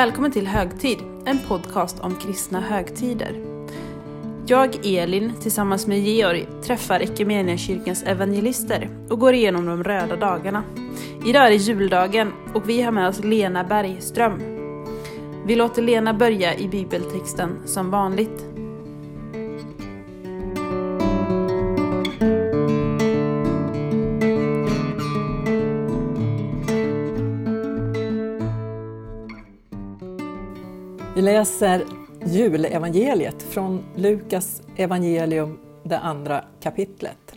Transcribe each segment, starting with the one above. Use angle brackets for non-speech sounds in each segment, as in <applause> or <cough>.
Välkommen till Högtid, en podcast om kristna högtider. Jag, Elin, tillsammans med Georg träffar Equmeniakyrkans evangelister och går igenom de röda dagarna. Idag är det juldagen och vi har med oss Lena Bergström. Vi låter Lena börja i bibeltexten som vanligt. Vi läser julevangeliet från Lukas evangelium, det andra kapitlet.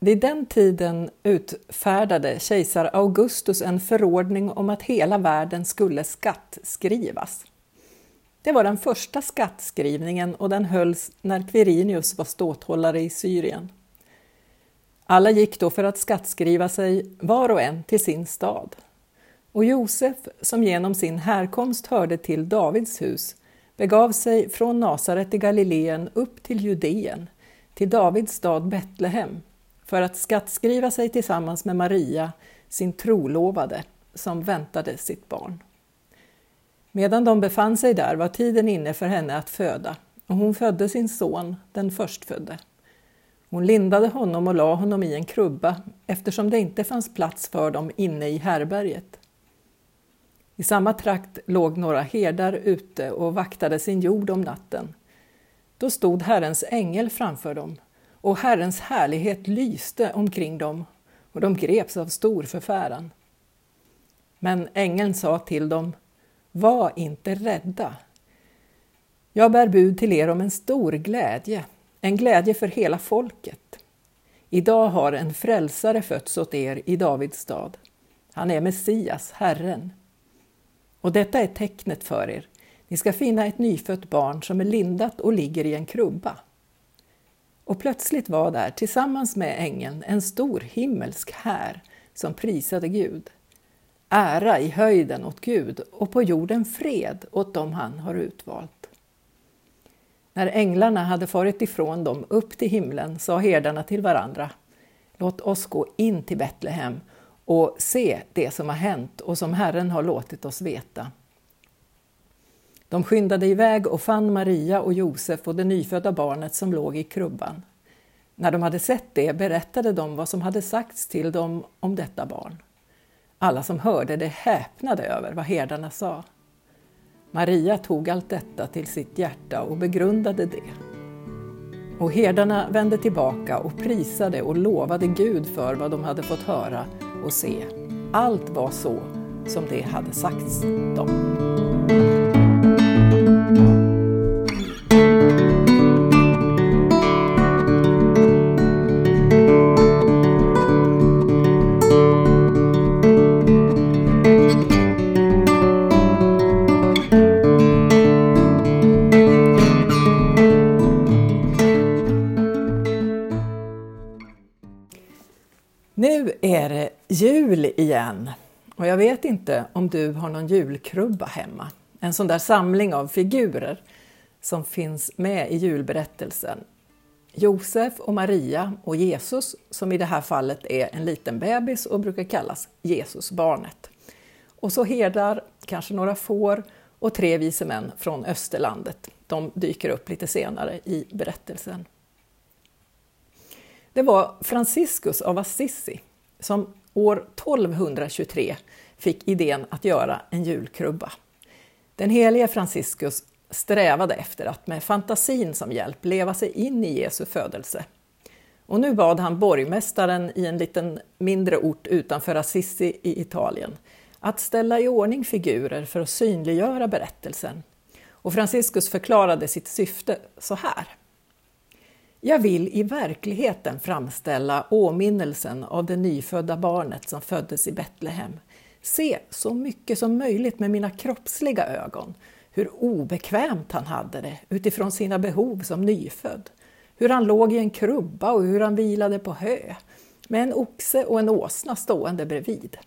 Vid den tiden utfärdade kejsar Augustus en förordning om att hela världen skulle skattskrivas. Det var den första skattskrivningen och den hölls när Quirinius var ståthållare i Syrien. Alla gick då för att skattskriva sig, var och en till sin stad. Och Josef, som genom sin härkomst hörde till Davids hus, begav sig från Nasaret i Galileen upp till Judeen, till Davids stad Betlehem, för att skattskriva sig tillsammans med Maria, sin trolovade, som väntade sitt barn. Medan de befann sig där var tiden inne för henne att föda, och hon födde sin son, den förstfödde. Hon lindade honom och la honom i en krubba, eftersom det inte fanns plats för dem inne i härberget. I samma trakt låg några herdar ute och vaktade sin jord om natten. Då stod Herrens ängel framför dem, och Herrens härlighet lyste omkring dem, och de greps av stor förfäran. Men ängeln sa till dem, var inte rädda. Jag bär bud till er om en stor glädje, en glädje för hela folket. Idag har en frälsare fötts åt er i Davids stad. Han är Messias, Herren. Och detta är tecknet för er. Ni ska finna ett nyfött barn som är lindat och ligger i en krubba. Och plötsligt var där, tillsammans med ängeln, en stor himmelsk här som prisade Gud. Ära i höjden åt Gud och på jorden fred åt dem han har utvalt. När änglarna hade farit ifrån dem upp till himlen sa herdarna till varandra Låt oss gå in till Betlehem och se det som har hänt och som Herren har låtit oss veta. De skyndade iväg och fann Maria och Josef och det nyfödda barnet som låg i krubban. När de hade sett det berättade de vad som hade sagts till dem om detta barn. Alla som hörde det häpnade över vad herdarna sa. Maria tog allt detta till sitt hjärta och begrundade det. Och herdarna vände tillbaka och prisade och lovade Gud för vad de hade fått höra och se. Allt var så som det hade sagts dem. Vet inte om du har någon julkrubba hemma. En sån där samling av figurer som finns med i julberättelsen. Josef och Maria och Jesus, som i det här fallet är en liten bebis och brukar kallas Jesusbarnet. Och så herdar, kanske några får och tre vise män från Österlandet. De dyker upp lite senare i berättelsen. Det var Franciscus av Assisi som år 1223 fick idén att göra en julkrubba. Den helige Franciscus strävade efter att med fantasin som hjälp leva sig in i Jesu födelse. Och nu bad han borgmästaren i en liten mindre ort utanför Assisi i Italien att ställa i ordning figurer för att synliggöra berättelsen. Och Franciscus förklarade sitt syfte så här. Jag vill i verkligheten framställa åminnelsen av det nyfödda barnet som föddes i Betlehem. Se så mycket som möjligt med mina kroppsliga ögon hur obekvämt han hade det utifrån sina behov som nyfödd. Hur han låg i en krubba och hur han vilade på hö med en oxe och en åsna stående bredvid.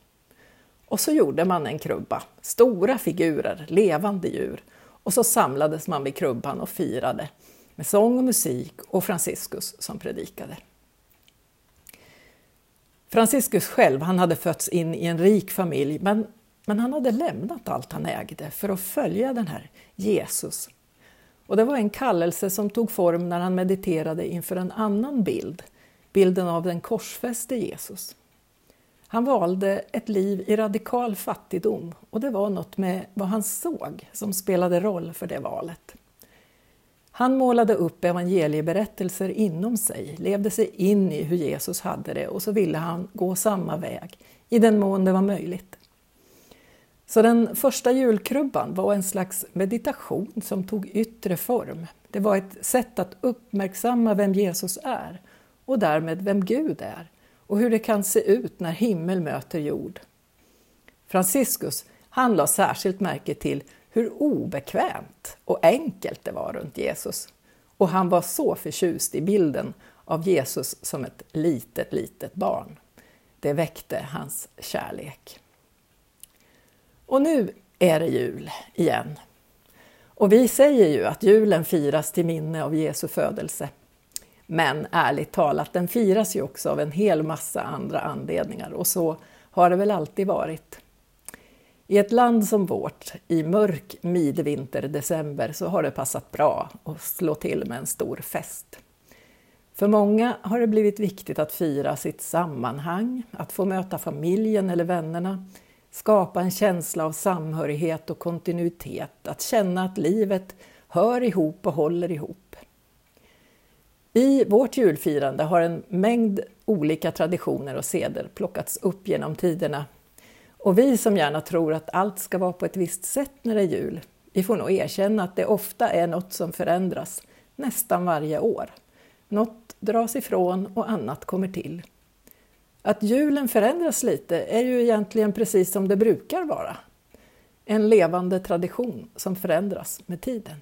Och så gjorde man en krubba, stora figurer, levande djur, och så samlades man vid krubban och firade med sång och musik och Franciscus som predikade. Franciscus själv han hade fötts in i en rik familj men Men han hade lämnat allt han ägde för att följa den här Jesus. Och det var en kallelse som tog form när han mediterade inför en annan bild, bilden av den korsfäste Jesus. Han valde ett liv i radikal fattigdom och det var något med vad han såg som spelade roll för det valet. Han målade upp evangelieberättelser inom sig, levde sig in i hur Jesus hade det och så ville han gå samma väg, i den mån det var möjligt. Så den första julkrubban var en slags meditation som tog yttre form. Det var ett sätt att uppmärksamma vem Jesus är och därmed vem Gud är och hur det kan se ut när himmel möter jord. Franciscus han la särskilt märke till hur obekvämt och enkelt det var runt Jesus. Och han var så förtjust i bilden av Jesus som ett litet, litet barn. Det väckte hans kärlek. Och nu är det jul igen. Och vi säger ju att julen firas till minne av Jesu födelse. Men ärligt talat, den firas ju också av en hel massa andra anledningar och så har det väl alltid varit. I ett land som vårt, i mörk midvinter, december, så har det passat bra att slå till med en stor fest. För många har det blivit viktigt att fira sitt sammanhang, att få möta familjen eller vännerna, skapa en känsla av samhörighet och kontinuitet, att känna att livet hör ihop och håller ihop. I vårt julfirande har en mängd olika traditioner och seder plockats upp genom tiderna och vi som gärna tror att allt ska vara på ett visst sätt när det är jul, vi får nog erkänna att det ofta är något som förändras nästan varje år. Något dras ifrån och annat kommer till. Att julen förändras lite är ju egentligen precis som det brukar vara. En levande tradition som förändras med tiden.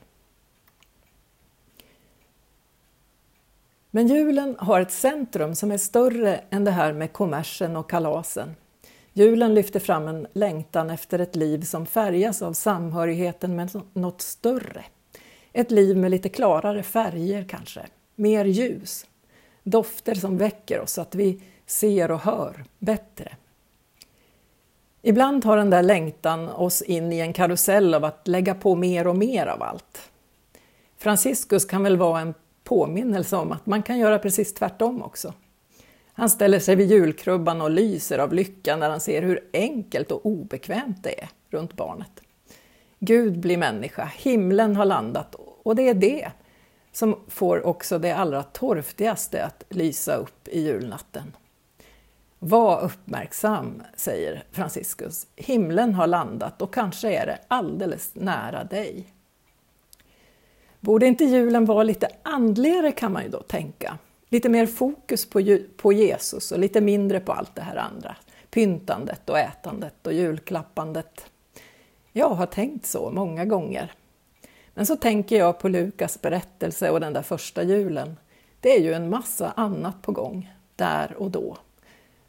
Men julen har ett centrum som är större än det här med kommersen och kalasen. Julen lyfter fram en längtan efter ett liv som färgas av samhörigheten med något större. Ett liv med lite klarare färger kanske, mer ljus. Dofter som väcker oss så att vi ser och hör bättre. Ibland har den där längtan oss in i en karusell av att lägga på mer och mer av allt. Franciscus kan väl vara en påminnelse om att man kan göra precis tvärtom också. Han ställer sig vid julkrubban och lyser av lycka när han ser hur enkelt och obekvämt det är runt barnet. Gud blir människa, himlen har landat och det är det som får också det allra torftigaste att lysa upp i julnatten. Var uppmärksam, säger Franciscus. Himlen har landat och kanske är det alldeles nära dig. Borde inte julen vara lite andligare kan man ju då tänka. Lite mer fokus på, på Jesus och lite mindre på allt det här andra. Pyntandet och ätandet och julklappandet. Jag har tänkt så många gånger. Men så tänker jag på Lukas berättelse och den där första julen. Det är ju en massa annat på gång, där och då.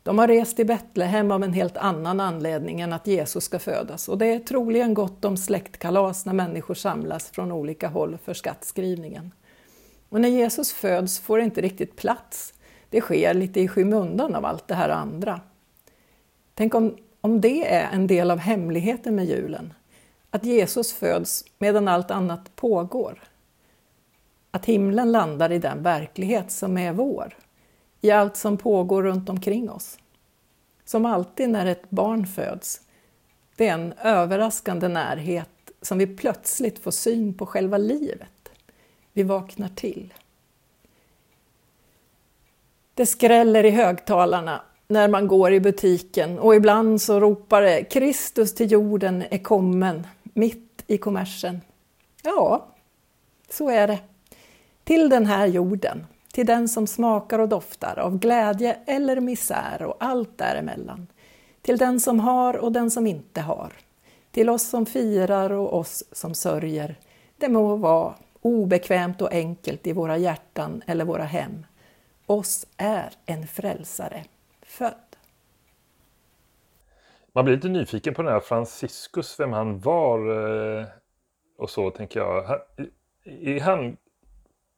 De har rest till Betlehem av en helt annan anledning än att Jesus ska födas och det är troligen gott om släktkalas när människor samlas från olika håll för skattskrivningen. Och när Jesus föds får det inte riktigt plats. Det sker lite i skymundan av allt det här andra. Tänk om, om det är en del av hemligheten med julen. Att Jesus föds medan allt annat pågår. Att himlen landar i den verklighet som är vår i allt som pågår runt omkring oss. Som alltid när ett barn föds, det är en överraskande närhet som vi plötsligt får syn på själva livet. Vi vaknar till. Det skräller i högtalarna när man går i butiken och ibland så ropar det Kristus till jorden är kommen, mitt i kommersen. Ja, så är det. Till den här jorden, till den som smakar och doftar av glädje eller misär och allt däremellan. Till den som har och den som inte har. Till oss som firar och oss som sörjer. Det må vara obekvämt och enkelt i våra hjärtan eller våra hem. Oss är en frälsare född. Man blir lite nyfiken på den här Franciscus, vem han var eh, och så tänker jag. Är han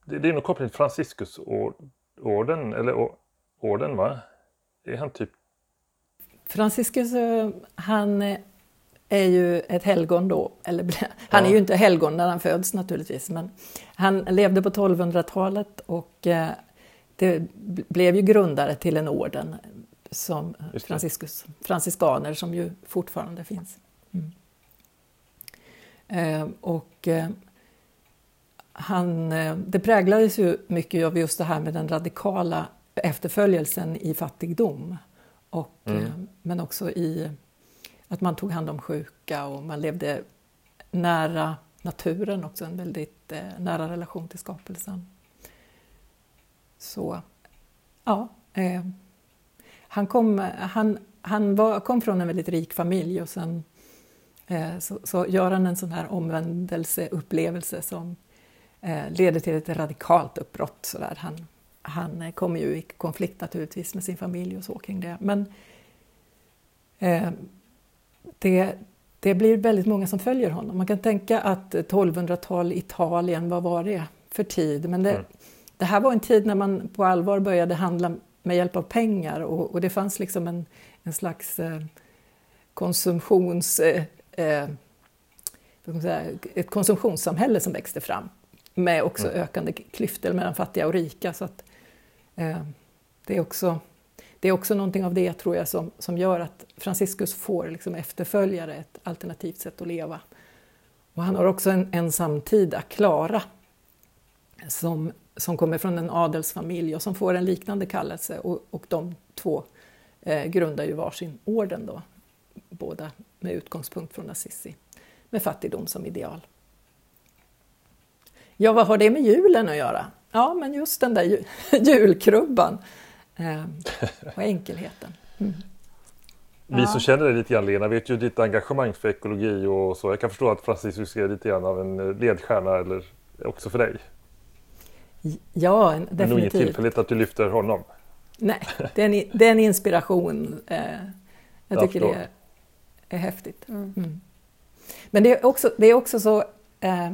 det, det är nog kopplat till Franciscusorden, eller orden va? Är han typ... Franciscus, han är ju ett helgon då. Eller, <laughs> han ja. är ju inte helgon när han föds naturligtvis, men han levde på 1200-talet och eh, det blev ju grundare till en orden som Franciscus, franciskaner som ju fortfarande finns. Mm. Eh, och eh, han, eh, det präglades ju mycket av just det här med den radikala efterföljelsen i fattigdom. Och, mm. Men också i att man tog hand om sjuka och man levde nära naturen också, en väldigt eh, nära relation till skapelsen. Så, ja. Eh, han kom, han, han var, kom från en väldigt rik familj och sen eh, så, så gör han en sån här omvändelseupplevelse som eh, leder till ett radikalt uppbrott. Så där. Han, han eh, kommer ju i konflikt naturligtvis med sin familj och så kring det. Men eh, det, det blir väldigt många som följer honom. Man kan tänka att 1200-tal Italien, vad var det för tid? Men det, mm. det här var en tid när man på allvar började handla med hjälp av pengar och, och det fanns liksom en, en slags eh, konsumtions... Eh, eh, säga, ett konsumtionssamhälle som växte fram med också mm. ökande klyftor mellan fattiga och rika. Så att, eh, det, är också, det är också någonting av det tror jag som, som gör att Franciscus får liksom efterföljare, ett alternativt sätt att leva. Och han har också en, en samtida, Klara, som, som kommer från en adelsfamilj och som får en liknande kallelse och, och de två eh, grundar ju varsin orden då, båda med utgångspunkt från Assisi, med fattigdom som ideal. Ja, vad har det med julen att göra? Ja, men just den där <laughs> julkrubban och enkelheten. Mm. Vi som känner dig lite grann Lena vet ju ditt engagemang för ekologi och så. Jag kan förstå att Franciscus är lite grann av en ledstjärna eller också för dig. Ja, definitivt. Det är nog inget tillfälligt att du lyfter honom. Nej, det är en, det är en inspiration. Eh, jag tycker jag det är, är häftigt. Mm. Mm. Men det är också, det är också så eh,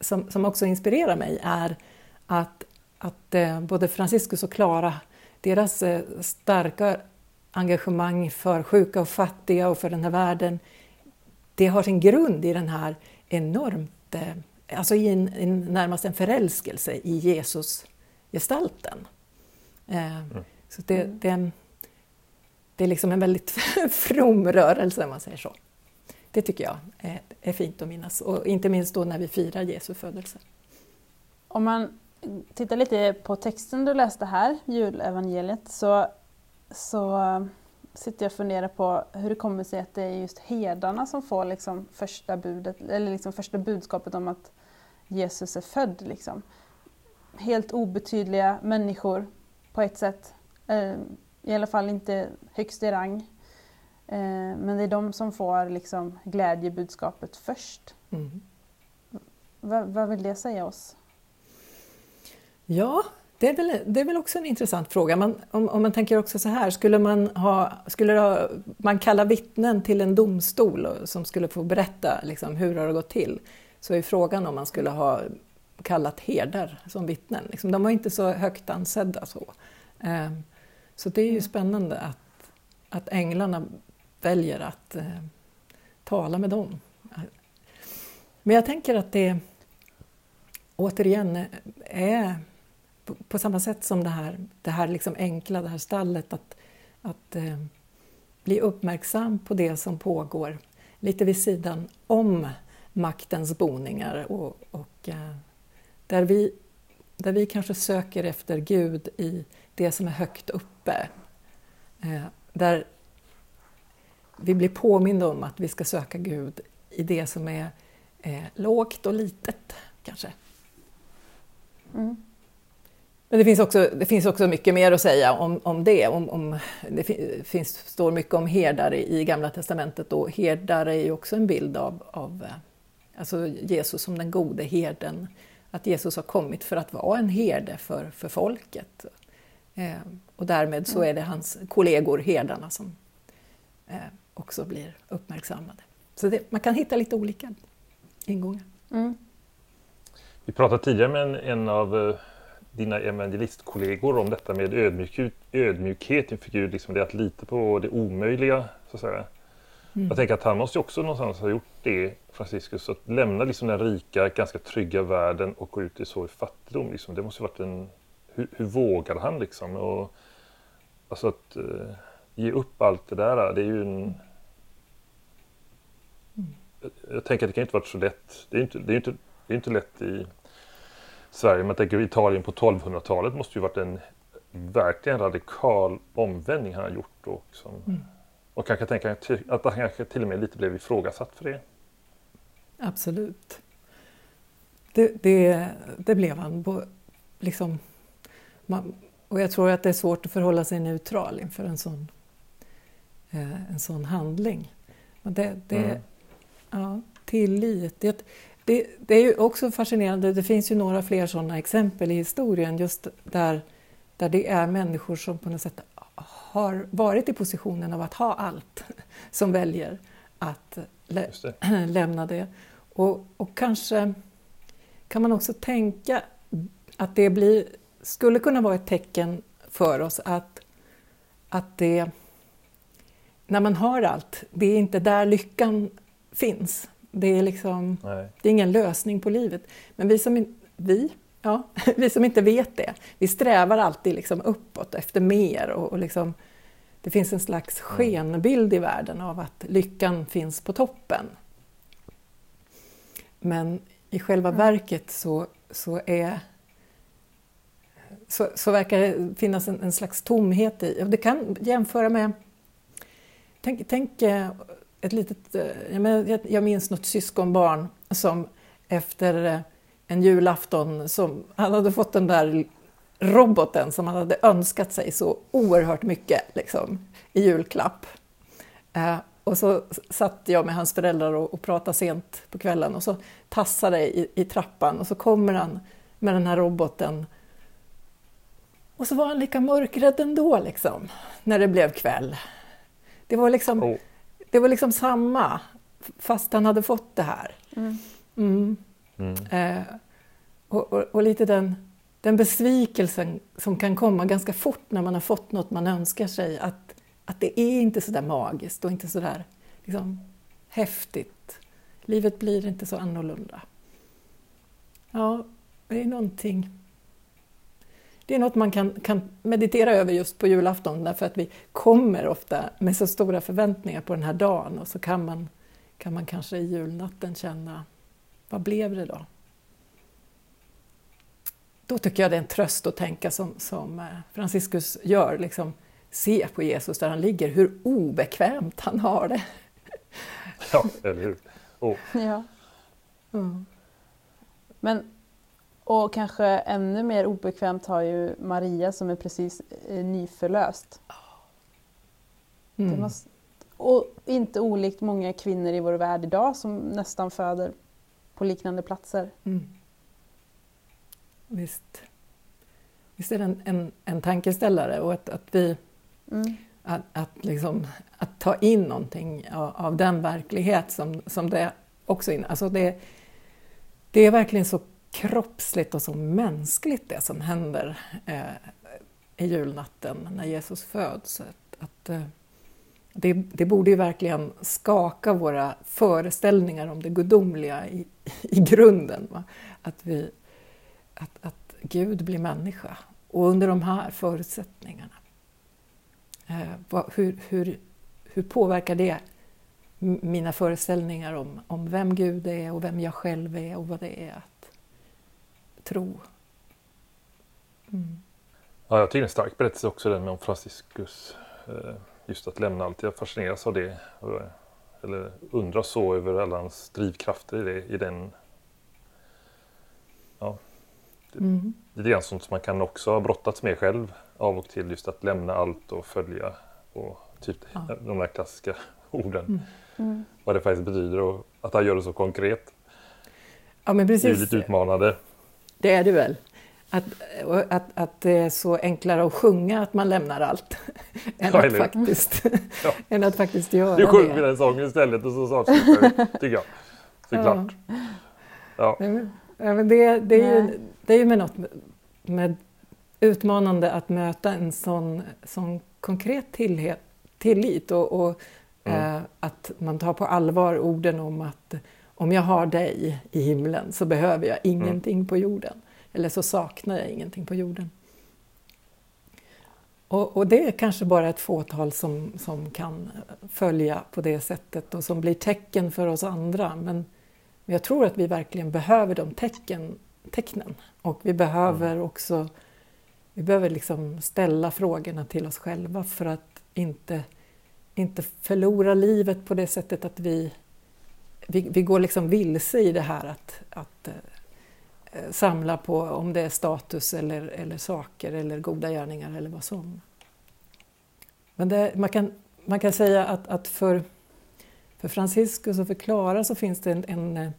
som, som också inspirerar mig är att, att eh, både Franciscus och Klara, deras eh, starka engagemang för sjuka och fattiga och för den här världen, det har sin grund i den här enormt, eh, alltså i en, en, närmast en förälskelse i Jesus-gestalten. Eh, mm. Så det, det, det är liksom en väldigt <laughs> from rörelse om man säger så. Det tycker jag är, är fint att minnas och inte minst då när vi firar Jesu födelse. Om man tittar lite på texten du läste här, julevangeliet, så, så sitter jag och funderar på hur det kommer sig att det är just herdarna som får liksom första, budet, eller liksom första budskapet om att Jesus är född. Liksom. Helt obetydliga människor på ett sätt. Eh, I alla fall inte högst i rang. Eh, men det är de som får liksom glädjebudskapet först. Mm. vad, vad vill det säga oss? Ja, det är väl, det är väl också en intressant fråga. Man, om, om, man tänker också så här, skulle man, ha, skulle ha, man kalla vittnen till en domstol som skulle få berätta liksom, hur det har gått till, så är frågan om man skulle ha kallat herdar som vittnen. Liksom, de var inte så högt ansedda så. Eh, så det är ju mm. spännande att, att änglarna väljer att eh, tala med dem. Men jag tänker att det återigen är på, på samma sätt som det här, det här liksom enkla, det här stallet, att, att eh, bli uppmärksam på det som pågår lite vid sidan om maktens boningar och, och eh, där, vi, där vi kanske söker efter Gud i det som är högt uppe. Eh, där vi blir påminda om att vi ska söka Gud i det som är eh, lågt och litet, kanske. Mm. Men det finns, också, det finns också mycket mer att säga om, om det. Om, om, det finns, står mycket om herdar i Gamla Testamentet och herdar är ju också en bild av, av eh, alltså Jesus som den gode herden. Att Jesus har kommit för att vara en herde för, för folket. Eh, och därmed så är det hans kollegor, herdarna, som eh, också blir uppmärksammade. Så det, man kan hitta lite olika ingångar. Mm. Vi pratade tidigare med en, en av eh, dina evangelistkollegor om detta med ödmjukhet, ödmjukhet inför Gud, liksom det att lita på det omöjliga. Så att säga. Mm. Jag tänker att han måste också någonstans ha gjort det, Franciscus, att lämna liksom den rika, ganska trygga världen och gå ut i så i fattigdom. Liksom. Det måste varit en... Hur, hur vågar han liksom? Och, alltså att uh, ge upp allt det där, det är ju en... Mm. Jag, jag tänker att det kan inte varit så lätt. Det är inte, det är inte, det är inte lätt i Sverige, men jag tänker Italien på 1200-talet måste ju varit en verkligen radikal omvändning han har gjort. Då, som, mm. Och kanske tänka att han kanske till och med lite blev ifrågasatt för det. Absolut. Det, det, det blev han. Liksom, man, och jag tror att det är svårt att förhålla sig neutral inför en sån, eh, en sån handling. Men det, det, mm. ja, tillit. Det, det, det, är ju också fascinerande, det finns ju några fler sådana exempel i historien just där, där det är människor som på något sätt har varit i positionen av att ha allt <laughs> som väljer att lä det. <clears throat> lämna det. Och, och kanske kan man också tänka att det blir, skulle kunna vara ett tecken för oss att, att det, när man har allt, det är inte där lyckan finns. Det är, liksom, det är ingen lösning på livet. Men vi som, vi, ja, <laughs> vi som inte vet det, vi strävar alltid liksom uppåt efter mer. Och, och liksom, det finns en slags mm. skenbild i världen av att lyckan finns på toppen. Men i själva mm. verket så, så, är, så, så verkar det finnas en, en, slags tomhet i... Det kan jämföra med... Tänk, tänk eh, ett litet... Eh, jag, minns något syskonbarn som efter eh, en julafton, som, han hade fått den där roboten som han hade önskat sig så oerhört mycket liksom, i julklapp. Eh, och så satt jag med hans föräldrar och, och pratade sent på kvällen och så tassade i, i trappan och så kommer han med den här roboten. Och så var han lika mörkrädd ändå liksom, när det blev kväll. Det var liksom, oh det var liksom samma, fast han hade fått det här. Mm. Mm. Mm. Eh, och, och, och, lite den, den besvikelsen som kan komma ganska fort när man har fått något man önskar sig. Att, att det är inte så där magiskt och inte så där liksom, häftigt. Livet blir inte så annorlunda. Ja, det är någonting... Det är något man kan, kan meditera över just på julafton därför att vi kommer ofta med så stora förväntningar på den här dagen och så kan man, kan man kanske i julnatten känna, vad blev det då? Då tycker jag det är en tröst att tänka som, som eh, Franciscus gör, liksom, se på Jesus där han ligger, hur obekvämt han har det. Ja, eller hur? Oh. Ja. Mm. Men, och kanske ännu mer obekvämt har ju Maria som är precis eh, nyförlöst. Mm. Måste, och inte olikt många kvinnor i vår värld idag som nästan föder på liknande platser. Mm. Visst. Visst är det en, en, en tankeställare och att, att vi mm. att, att, liksom, att ta in någonting av, av, den verklighet som, som det också in, alltså det, det är verkligen så kroppsligt och så mänskligt det som händer eh, i julnatten när Jesus föds. Att, att eh, det, det, borde ju verkligen skaka våra föreställningar om det gudomliga i, i grunden. Va? Att, vi, att, att Gud blir människa och under de här förutsättningarna. Eh, vad, hur, hur, hur påverkar det mina föreställningar om, om vem Gud är och vem jag själv är och vad det är att tro? Mm. Ja, jag tycker det är en stark berättelse också den om Franciscus. Eh, just att lämna allt. Jag fascineras av det. Eller undrar så över alla hans drivkrafter i, det, i den ja, Mm. Lite grann sånt som man kan också ha brottats med själv av och till. Just att lämna allt och följa och typ ja. de där klassiska <laughs> orden. Mm. Mm. Vad det faktiskt betyder och att han gör det så konkret. Ja, men precis. Det är lite utmanande. Det är det väl. Att, att, att det är så enklare att sjunga att man lämnar allt <laughs> än, ja, att faktiskt, <laughs> ja. <laughs> än att faktiskt göra det. Nu sjunger vi den sången istället och så avslutar vi, tycker jag. Såklart. Ja. Ja. Ja, men det, det, är ju, det är ju med något med utmanande att möta en sån, sån konkret tillhet, tillit och, och mm. eh, att man tar på allvar orden om att om jag har dig i himlen så behöver jag ingenting mm. på jorden. Eller så saknar jag ingenting på jorden. Och, och, det är kanske bara ett fåtal som, som kan följa på det sättet och som blir tecken för oss andra. Men, men jag tror att vi verkligen behöver de tecken, tecknen. Och vi behöver mm. också vi behöver liksom ställa frågorna till oss själva för att inte, inte förlora livet på det sättet att vi, vi, vi går liksom vilse i det här att, att eh, samla på om det är status eller, eller saker eller goda gärningar eller vad som. Men det, man, kan, man kan säga att, att för, för Franciscus och för Klara så finns det en, en eh,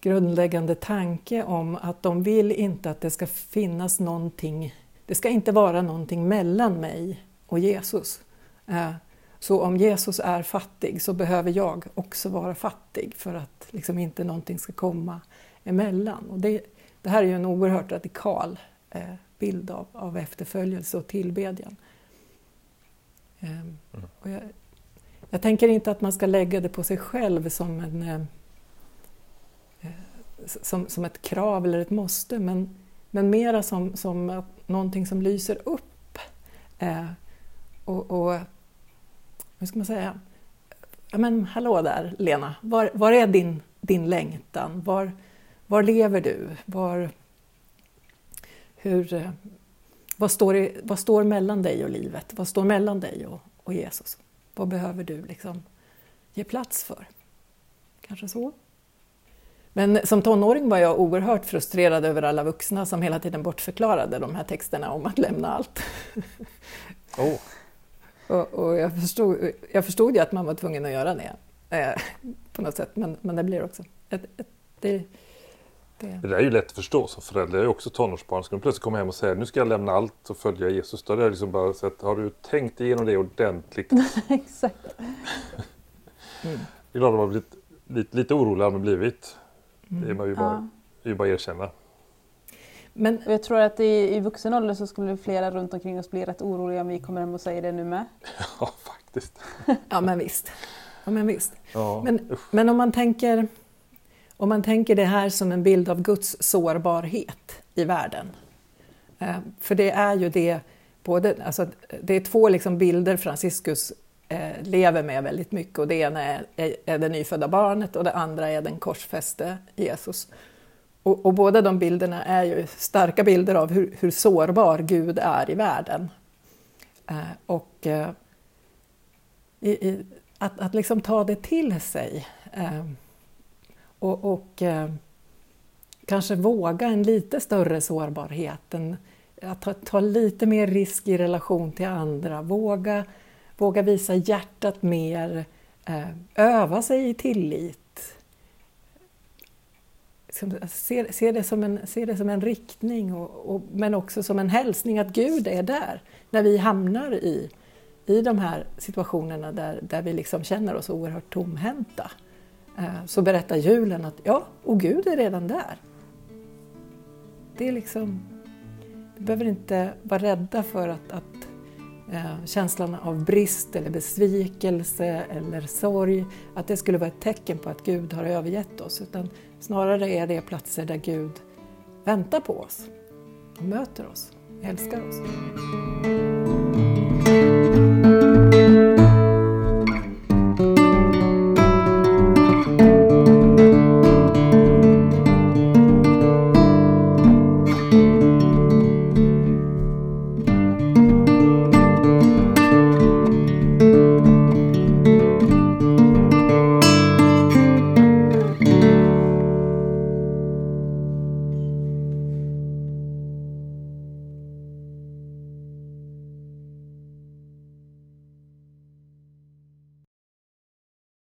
grundläggande tanke om att de vill inte att det ska finnas någonting, det ska inte vara någonting mellan mig och Jesus. Eh, så om Jesus är fattig så behöver jag också vara fattig för att liksom inte någonting ska komma emellan. Och det, det här är ju en oerhört radikal eh, bild av, av efterföljelse och tillbedjan. Mm. Och jag, jag, tänker inte att man ska lägga det på sig själv som, en, eh, som, som ett krav eller ett måste, men, men mera som, som någonting som lyser upp. Eh, och, och hur ska man säga? Ja, men hallå där, Lena. Var, var är din, din längtan? Var, var lever du? Var, hur, vad står, i, vad står mellan dig och livet? Vad står mellan dig och, och Jesus? Vad behöver du liksom ge plats för? Kanske så? Men som tonåring var jag oerhört frustrerad över alla vuxna som hela tiden bortförklarade de här texterna om att lämna allt. Oh och, och jag, förstod, jag förstod ju att man var tvungen att göra det eh, på något sätt, men, men det blir också... Ett, ett, det, det... det där är ju lätt att förstå som förälder. Jag är också tonårsbarn. Ska de plötsligt komma hem och säga nu ska jag lämna allt och följa Jesus. Då hade jag liksom bara sett, har du tänkt igenom det ordentligt? <laughs> Exakt. mm. Det är klart att man blivit lite, lite orolig har man blivit. Det är man ju bara, ja. är bara erkänna. Men jag tror att i, i vuxen ålder så skulle flera runt omkring oss bli rätt oroliga om vi kommer hem och säger det nu med. <laughs> Ja, faktiskt. <laughs> ja, men visst. Ja, men, visst. Ja, men, men om man tänker om man tänker det här som en bild av Guds sårbarhet i världen. Eh, för det är ju det, både, alltså, det är två liksom bilder Franciscus eh, lever med väldigt mycket och det ena är, är det nyfödda barnet och det andra är den korsfäste Jesus. Och, och, båda de bilderna är ju starka bilder av hur, hur sårbar Gud är i världen. Eh, och eh, i, i, att, att liksom ta det till sig eh, och, och eh, kanske våga en lite större sårbarhet, en, att ta, ta, lite mer risk i relation till andra, våga, våga visa hjärtat mer, eh, öva sig i tillit. Se, se, det som en, se det som en riktning, och, och, men också som en hälsning att Gud är där när vi hamnar i, i de här situationerna där, där vi liksom känner oss oerhört tomhänta. Eh, så berättar julen att ja, och Gud är redan där. Det är liksom, vi behöver inte vara rädda för att, att eh, känslan av brist eller besvikelse eller sorg, att det skulle vara ett tecken på att Gud har övergett oss. Utan snarare är det platser där Gud väntar på oss och möter oss, älskar oss.